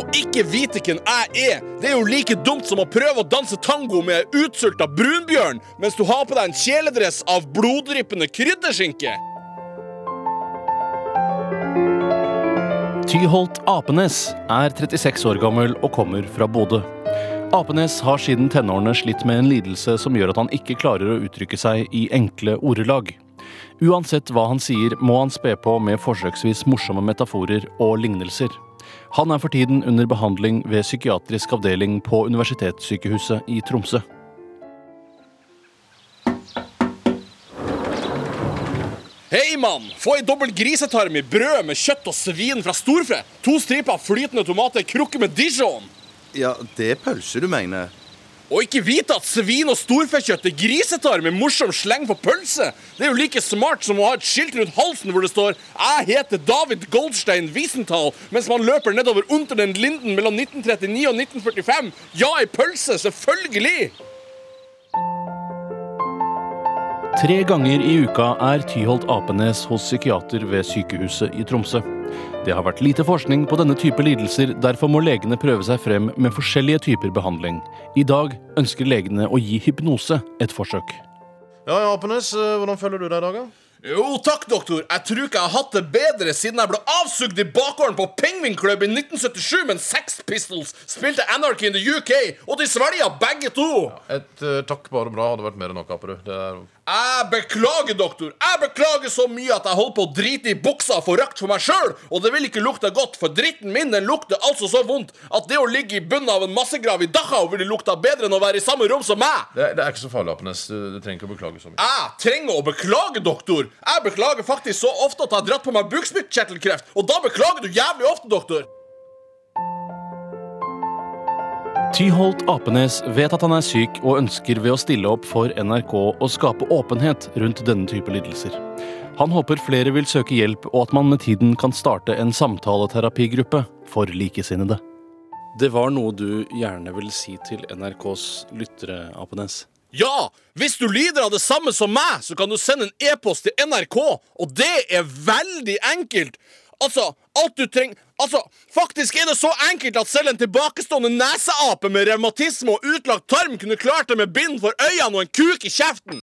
og ikke vite hvem jeg er, det er jo like dumt som å prøve å danse tango med utsulta brunbjørn mens du har på deg en kjeledress av bloddryppende krydderskinke. Tyholt Apenes er 36 år gammel og kommer fra Bodø. Apenes har siden tenårene slitt med en lidelse som gjør at han ikke klarer å uttrykke seg i enkle ordelag. Uansett hva han sier, må han spe på med forsøksvis morsomme metaforer og lignelser. Han er for tiden under behandling ved psykiatrisk avdeling på Universitetssykehuset i Tromsø. Hei, mann! Få ei dobbel grisetarm i brød med kjøtt og svin fra storfe. To striper flytende tomater, krukke med dijon. Ja, det er pølse du mener. Og ikke vite at svin- og storfekjøtt er grisetarm med morsom sleng på pølse. Det er jo like smart som å ha et skilt rundt halsen hvor det står 'Jeg heter David Goldstein Wiesenthal', mens man løper nedover under den linden mellom 1939 og 1945. Ja, ei pølse, selvfølgelig! Tre ganger i uka er Tyholt Apenes hos psykiater ved sykehuset i Tromsø. Det har vært lite forskning på denne type lidelser, derfor må legene prøve seg frem med forskjellige typer behandling. I dag ønsker legene å gi hypnose et forsøk. Ja, Apenes, eh, hvordan føler du deg i dag, da? Jo, takk, doktor. Jeg tror ikke jeg har hatt det bedre siden jeg ble avsugd i bakgården på Penguin Club i 1977 mens Sex Pistols spilte Anarchy in the UK, og de svelga begge to. Et uh, takk, bare bra. Hadde vært mer enn nok, Aperud. Er Jeg beklager, doktor. Jeg beklager så mye at jeg holder på å drite i buksa For rakt røkt for meg sjøl. Og det vil ikke lukte godt, for dritten min den lukter altså så vondt at det å ligge i bunnen av en massegrav i Dachau ville lukta bedre enn å være i samme rom som meg. Det, det er ikke så farlig, Apenes. Du, du trenger ikke å beklage så mye. Jeg trenger å beklage, doktor. Jeg beklager faktisk så ofte at jeg har dratt på meg bukspyttkjertelkreft. Og da beklager du jævlig ofte, doktor. Tyholt Apenes vet at han er syk og ønsker ved å stille opp for NRK å skape åpenhet rundt denne type lidelser. Han håper flere vil søke hjelp, og at man med tiden kan starte en samtaleterapigruppe for likesinnede. Det var noe du gjerne ville si til NRKs lyttere, Apenes? Ja, hvis du lider av det samme som meg, så kan du sende en e-post til NRK, og det er veldig enkelt. Altså, alt du trenger Altså, faktisk er det så enkelt at selv en tilbakestående neseape med revmatisme og utlagt tarm kunne klart det med bind for øynene og en kuk i kjeften.